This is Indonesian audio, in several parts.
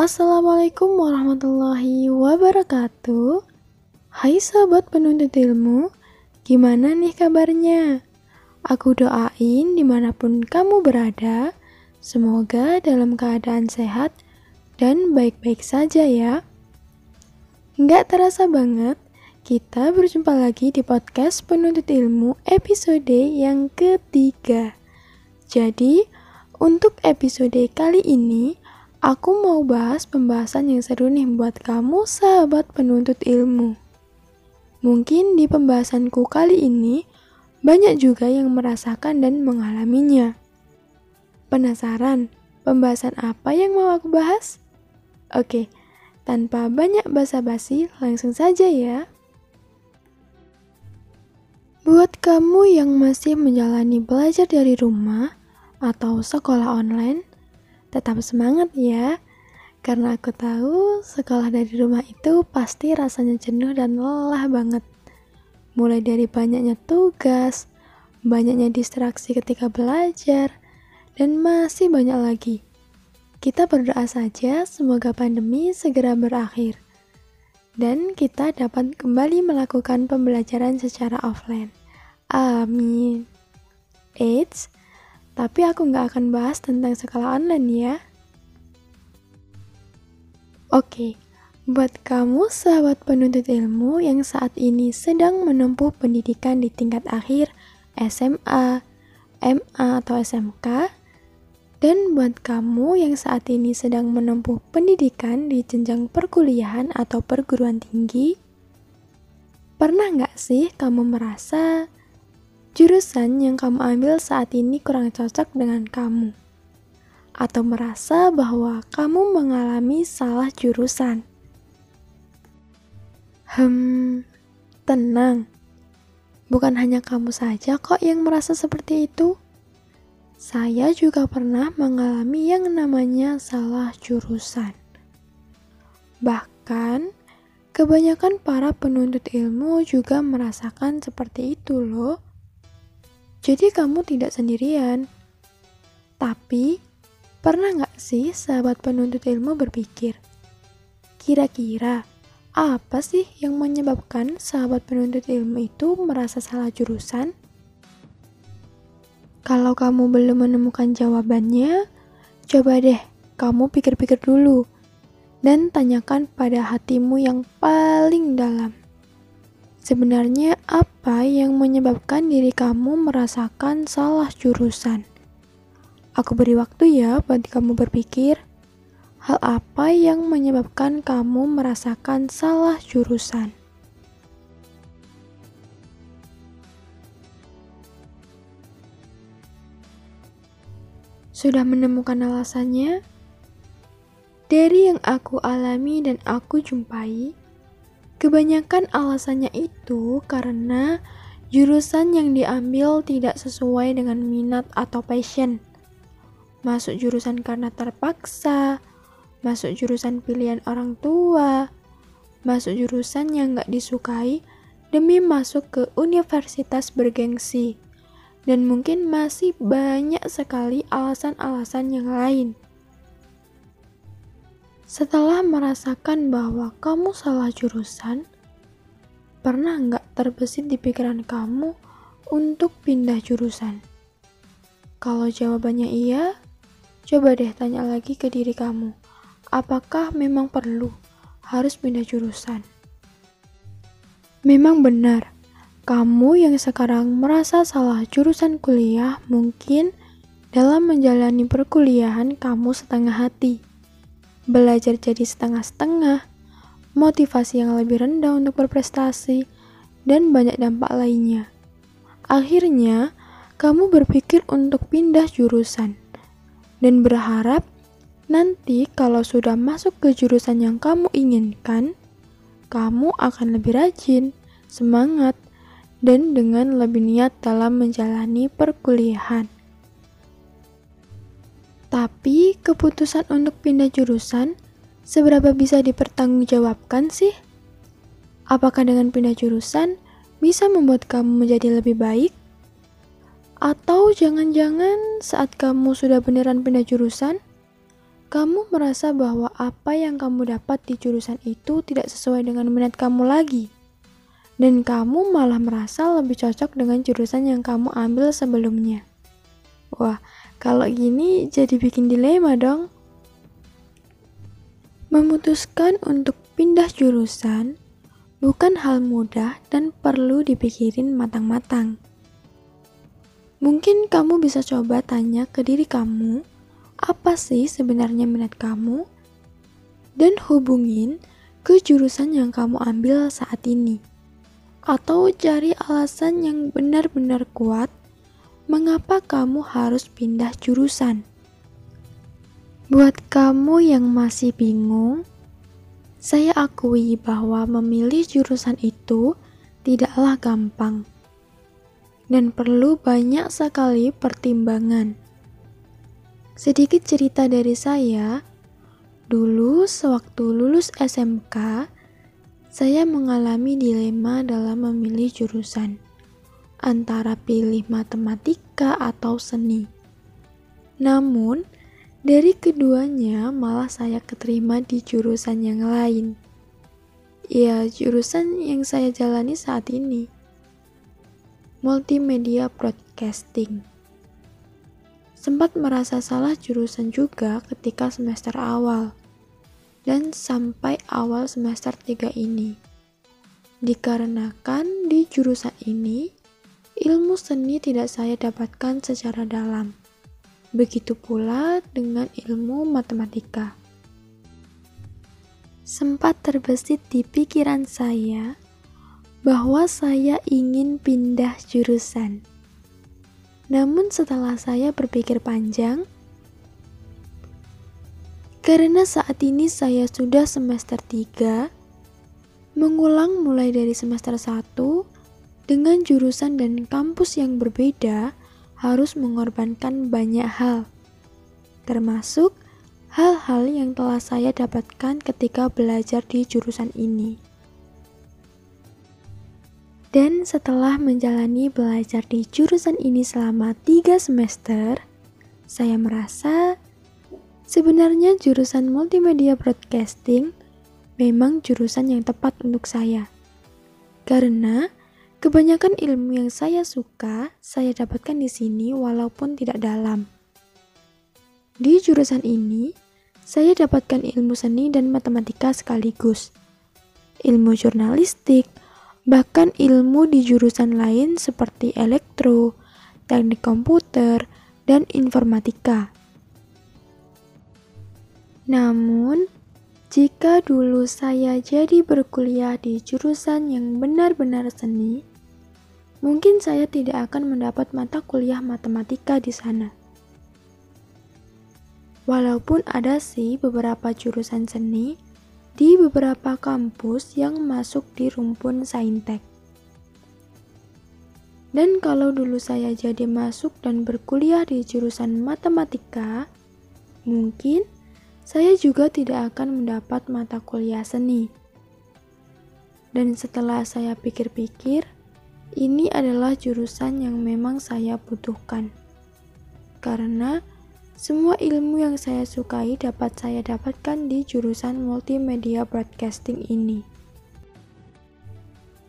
Assalamualaikum warahmatullahi wabarakatuh. Hai sahabat penuntut ilmu Gimana nih kabarnya? Aku doain di mana pun kamu berada Semoga dalam keadaan sehat dan baik-baik saja ya. Nggak terasa banget kita berjumpa lagi di podcast penuntut ilmu episode yang ketiga. Jadi, untuk episode kali ini, aku mau bahas pembahasan yang seru nih buat kamu sahabat penuntut ilmu. Mungkin di pembahasanku kali ini, banyak juga yang merasakan dan mengalaminya. Penasaran pembahasan apa yang mau aku bahas? Oke, tanpa banyak basa-basi, langsung saja ya. Buat kamu yang masih menjalani belajar dari rumah, atau sekolah online, tetap semangat ya. Karena aku tahu sekolah dari rumah itu pasti rasanya jenuh dan lelah banget. Mulai dari banyaknya tugas, banyaknya distraksi ketika belajar, dan masih banyak lagi. Kita berdoa saja semoga pandemi segera berakhir dan kita dapat kembali melakukan pembelajaran secara offline. Amin. Eits, tapi aku nggak akan bahas tentang sekolah online ya. Oke, buat kamu sahabat penuntut ilmu yang saat ini sedang menempuh pendidikan di tingkat akhir SMA, MA atau SMK, dan buat kamu yang saat ini sedang menempuh pendidikan di jenjang perkuliahan atau perguruan tinggi, pernah nggak sih kamu merasa jurusan yang kamu ambil saat ini kurang cocok dengan kamu, atau merasa bahwa kamu mengalami salah jurusan. Hmm, tenang, bukan hanya kamu saja kok yang merasa seperti itu. Saya juga pernah mengalami yang namanya salah jurusan. Bahkan, kebanyakan para penuntut ilmu juga merasakan seperti itu, loh. Jadi kamu tidak sendirian. Tapi, pernah nggak sih sahabat penuntut ilmu berpikir, kira-kira apa sih yang menyebabkan sahabat penuntut ilmu itu merasa salah jurusan? Kalau kamu belum menemukan jawabannya, coba deh kamu pikir-pikir dulu dan tanyakan pada hatimu yang paling dalam. Sebenarnya apa yang menyebabkan diri kamu merasakan salah jurusan? Aku beri waktu ya buat kamu berpikir. Hal apa yang menyebabkan kamu merasakan salah jurusan? Sudah menemukan alasannya? Dari yang aku alami dan aku jumpai, Kebanyakan alasannya itu karena jurusan yang diambil tidak sesuai dengan minat atau passion. Masuk jurusan karena terpaksa, masuk jurusan pilihan orang tua, masuk jurusan yang gak disukai demi masuk ke universitas bergengsi. Dan mungkin masih banyak sekali alasan-alasan yang lain. Setelah merasakan bahwa kamu salah jurusan, pernah nggak terbesit di pikiran kamu untuk pindah jurusan? Kalau jawabannya iya, coba deh tanya lagi ke diri kamu, apakah memang perlu harus pindah jurusan? Memang benar, kamu yang sekarang merasa salah jurusan kuliah mungkin dalam menjalani perkuliahan kamu setengah hati belajar jadi setengah-setengah, motivasi yang lebih rendah untuk berprestasi, dan banyak dampak lainnya. Akhirnya, kamu berpikir untuk pindah jurusan dan berharap nanti kalau sudah masuk ke jurusan yang kamu inginkan, kamu akan lebih rajin, semangat, dan dengan lebih niat dalam menjalani perkuliahan. Tapi keputusan untuk pindah jurusan seberapa bisa dipertanggungjawabkan sih? Apakah dengan pindah jurusan bisa membuat kamu menjadi lebih baik? Atau jangan-jangan saat kamu sudah beneran pindah jurusan, kamu merasa bahwa apa yang kamu dapat di jurusan itu tidak sesuai dengan minat kamu lagi, dan kamu malah merasa lebih cocok dengan jurusan yang kamu ambil sebelumnya. Wah, kalau gini jadi bikin dilema dong. Memutuskan untuk pindah jurusan bukan hal mudah dan perlu dipikirin matang-matang. Mungkin kamu bisa coba tanya ke diri kamu, apa sih sebenarnya minat kamu, dan hubungin ke jurusan yang kamu ambil saat ini, atau cari alasan yang benar-benar kuat mengapa kamu harus pindah jurusan. Buat kamu yang masih bingung, saya akui bahwa memilih jurusan itu tidaklah gampang dan perlu banyak sekali pertimbangan. Sedikit cerita dari saya, dulu sewaktu lulus SMK, saya mengalami dilema dalam memilih jurusan antara pilih matematika atau seni. Namun, dari keduanya malah saya keterima di jurusan yang lain. Ya, jurusan yang saya jalani saat ini. Multimedia Broadcasting. Sempat merasa salah jurusan juga ketika semester awal dan sampai awal semester 3 ini. Dikarenakan di jurusan ini, ilmu seni tidak saya dapatkan secara dalam. Begitu pula dengan ilmu matematika. Sempat terbesit di pikiran saya bahwa saya ingin pindah jurusan namun setelah saya berpikir panjang, karena saat ini saya sudah semester 3, mengulang mulai dari semester 1 dengan jurusan dan kampus yang berbeda harus mengorbankan banyak hal, termasuk hal-hal yang telah saya dapatkan ketika belajar di jurusan ini. Dan setelah menjalani belajar di jurusan ini selama tiga semester, saya merasa sebenarnya jurusan multimedia broadcasting memang jurusan yang tepat untuk saya. Karena kebanyakan ilmu yang saya suka, saya dapatkan di sini walaupun tidak dalam. Di jurusan ini, saya dapatkan ilmu seni dan matematika sekaligus. Ilmu jurnalistik, bahkan ilmu di jurusan lain seperti elektro, teknik komputer, dan informatika. Namun, jika dulu saya jadi berkuliah di jurusan yang benar-benar seni, mungkin saya tidak akan mendapat mata kuliah matematika di sana. Walaupun ada sih beberapa jurusan seni di beberapa kampus yang masuk di rumpun saintek. Dan kalau dulu saya jadi masuk dan berkuliah di jurusan matematika, mungkin saya juga tidak akan mendapat mata kuliah seni. Dan setelah saya pikir-pikir, ini adalah jurusan yang memang saya butuhkan. Karena semua ilmu yang saya sukai dapat saya dapatkan di jurusan multimedia broadcasting ini.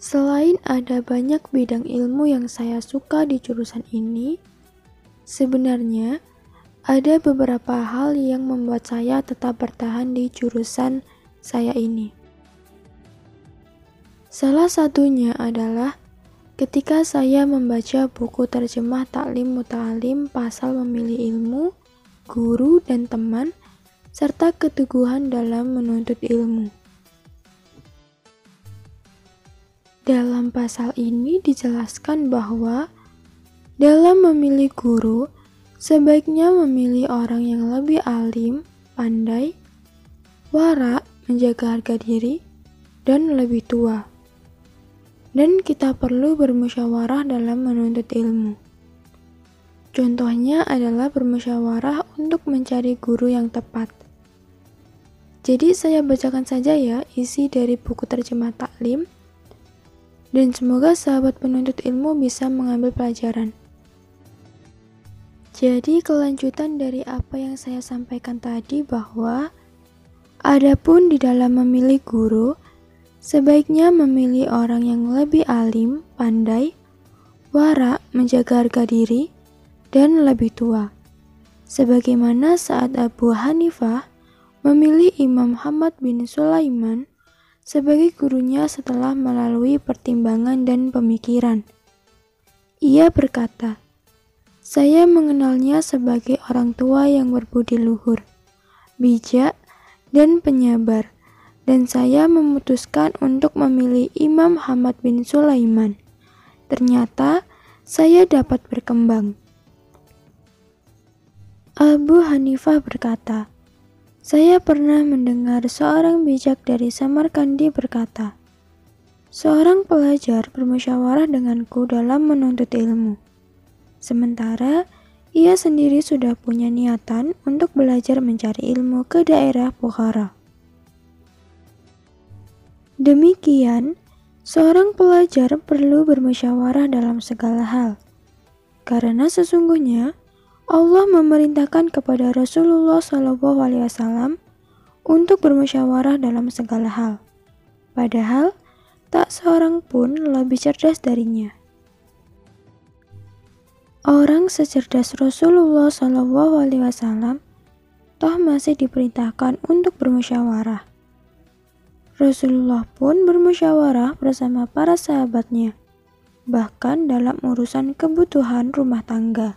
Selain ada banyak bidang ilmu yang saya suka di jurusan ini, sebenarnya ada beberapa hal yang membuat saya tetap bertahan di jurusan saya ini. Salah satunya adalah ketika saya membaca buku terjemah Taklim Muta'alim pasal memilih ilmu guru dan teman, serta keteguhan dalam menuntut ilmu. Dalam pasal ini dijelaskan bahwa dalam memilih guru, sebaiknya memilih orang yang lebih alim, pandai, warak, menjaga harga diri, dan lebih tua. Dan kita perlu bermusyawarah dalam menuntut ilmu. Contohnya adalah bermusyawarah untuk mencari guru yang tepat. Jadi saya bacakan saja ya isi dari buku terjemah taklim dan semoga sahabat penuntut ilmu bisa mengambil pelajaran. Jadi kelanjutan dari apa yang saya sampaikan tadi bahwa adapun di dalam memilih guru, sebaiknya memilih orang yang lebih alim, pandai, warak, menjaga harga diri, dan lebih tua. Sebagaimana saat Abu Hanifah memilih Imam Muhammad bin Sulaiman sebagai gurunya setelah melalui pertimbangan dan pemikiran. Ia berkata, "Saya mengenalnya sebagai orang tua yang berbudi luhur, bijak, dan penyabar, dan saya memutuskan untuk memilih Imam Muhammad bin Sulaiman. Ternyata saya dapat berkembang." Abu Hanifah berkata, saya pernah mendengar seorang bijak dari Samarkandi berkata, Seorang pelajar bermusyawarah denganku dalam menuntut ilmu. Sementara ia sendiri sudah punya niatan untuk belajar mencari ilmu ke daerah Bukhara. Demikian, seorang pelajar perlu bermusyawarah dalam segala hal, karena sesungguhnya Allah memerintahkan kepada Rasulullah SAW untuk bermusyawarah dalam segala hal. Padahal, tak seorang pun lebih cerdas darinya. Orang secerdas Rasulullah SAW toh masih diperintahkan untuk bermusyawarah. Rasulullah pun bermusyawarah bersama para sahabatnya, bahkan dalam urusan kebutuhan rumah tangga.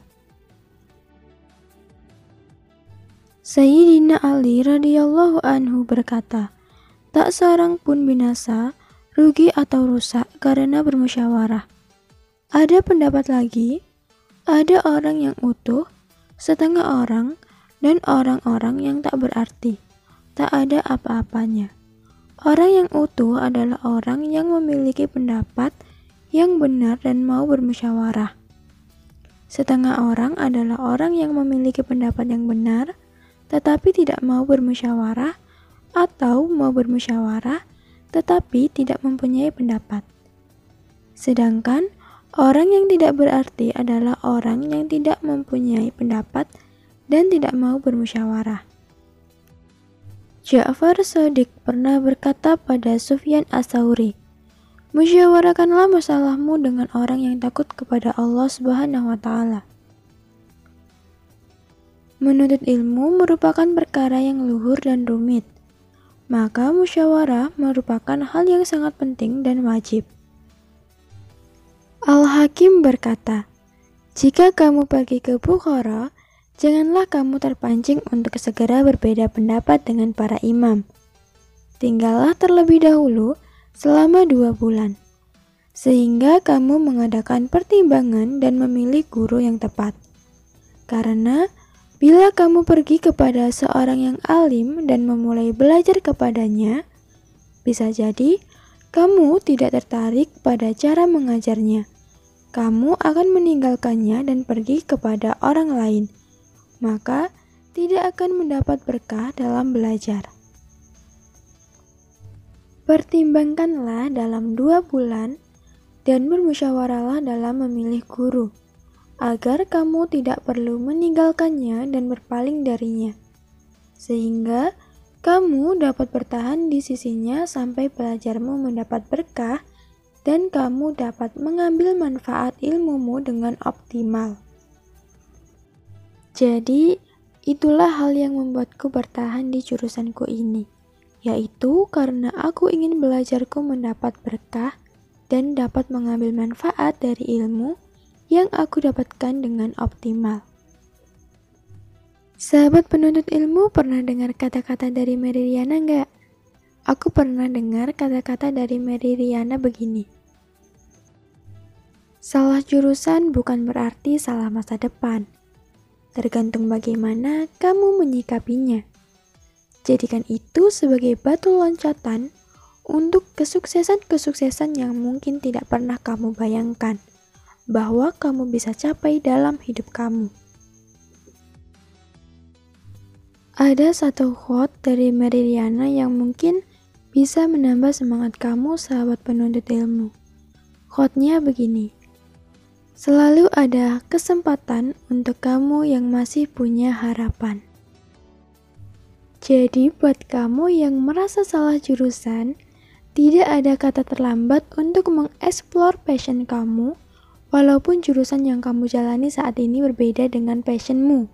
Sayyidina Ali radhiyallahu anhu berkata, tak seorang pun binasa, rugi atau rusak karena bermusyawarah. Ada pendapat lagi, ada orang yang utuh, setengah orang, dan orang-orang yang tak berarti, tak ada apa-apanya. Orang yang utuh adalah orang yang memiliki pendapat yang benar dan mau bermusyawarah. Setengah orang adalah orang yang memiliki pendapat yang benar, tetapi tidak mau bermusyawarah, atau mau bermusyawarah tetapi tidak mempunyai pendapat. Sedangkan orang yang tidak berarti adalah orang yang tidak mempunyai pendapat dan tidak mau bermusyawarah. Ja'far Sadiq pernah berkata pada Sufyan Asauri, Musyawarahkanlah masalahmu dengan orang yang takut kepada Allah Subhanahu wa taala. Menuntut ilmu merupakan perkara yang luhur dan rumit, maka musyawarah merupakan hal yang sangat penting dan wajib. Al-Hakim berkata, "Jika kamu pergi ke Bukhara, janganlah kamu terpancing untuk segera berbeda pendapat dengan para imam. Tinggallah terlebih dahulu selama dua bulan, sehingga kamu mengadakan pertimbangan dan memilih guru yang tepat. Karena Bila kamu pergi kepada seorang yang alim dan memulai belajar kepadanya, bisa jadi kamu tidak tertarik pada cara mengajarnya. Kamu akan meninggalkannya dan pergi kepada orang lain, maka tidak akan mendapat berkah dalam belajar. Pertimbangkanlah dalam dua bulan dan bermusyawarahlah dalam memilih guru agar kamu tidak perlu meninggalkannya dan berpaling darinya, sehingga kamu dapat bertahan di sisinya sampai belajarmu mendapat berkah dan kamu dapat mengambil manfaat ilmumu dengan optimal. Jadi, itulah hal yang membuatku bertahan di jurusanku ini, yaitu karena aku ingin belajarku mendapat berkah dan dapat mengambil manfaat dari ilmu yang aku dapatkan dengan optimal. Sahabat penuntut ilmu pernah dengar kata-kata dari Meridiana enggak? Aku pernah dengar kata-kata dari Meridiana begini. Salah jurusan bukan berarti salah masa depan. Tergantung bagaimana kamu menyikapinya. Jadikan itu sebagai batu loncatan untuk kesuksesan-kesuksesan yang mungkin tidak pernah kamu bayangkan bahwa kamu bisa capai dalam hidup kamu. Ada satu quote dari Meridiana yang mungkin bisa menambah semangat kamu sahabat penuntut ilmu. Quote-nya begini. Selalu ada kesempatan untuk kamu yang masih punya harapan. Jadi, buat kamu yang merasa salah jurusan, tidak ada kata terlambat untuk mengeksplor passion kamu, walaupun jurusan yang kamu jalani saat ini berbeda dengan passionmu.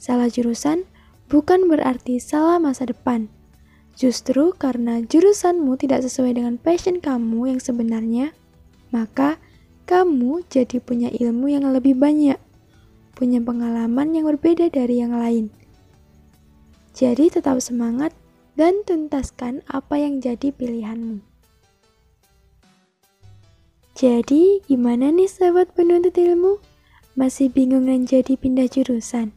Salah jurusan bukan berarti salah masa depan. Justru karena jurusanmu tidak sesuai dengan passion kamu yang sebenarnya, maka kamu jadi punya ilmu yang lebih banyak, punya pengalaman yang berbeda dari yang lain jadi tetap semangat dan tuntaskan apa yang jadi pilihanmu. Jadi, gimana nih sahabat penuntut ilmu? Masih bingung dan jadi pindah jurusan?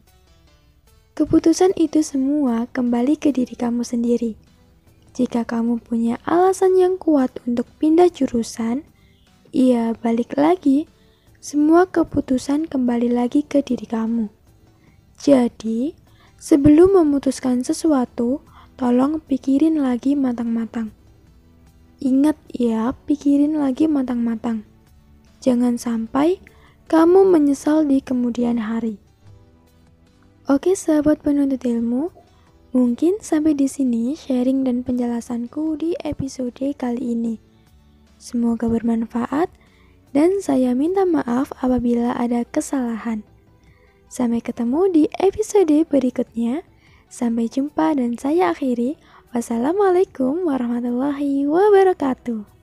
Keputusan itu semua kembali ke diri kamu sendiri. Jika kamu punya alasan yang kuat untuk pindah jurusan, iya balik lagi, semua keputusan kembali lagi ke diri kamu. Jadi, Sebelum memutuskan sesuatu, tolong pikirin lagi matang-matang. Ingat ya, pikirin lagi matang-matang. Jangan sampai kamu menyesal di kemudian hari. Oke, sahabat penuntut ilmu, mungkin sampai di sini sharing dan penjelasanku di episode kali ini. Semoga bermanfaat dan saya minta maaf apabila ada kesalahan. Sampai ketemu di episode berikutnya. Sampai jumpa dan saya akhiri. Wassalamualaikum warahmatullahi wabarakatuh.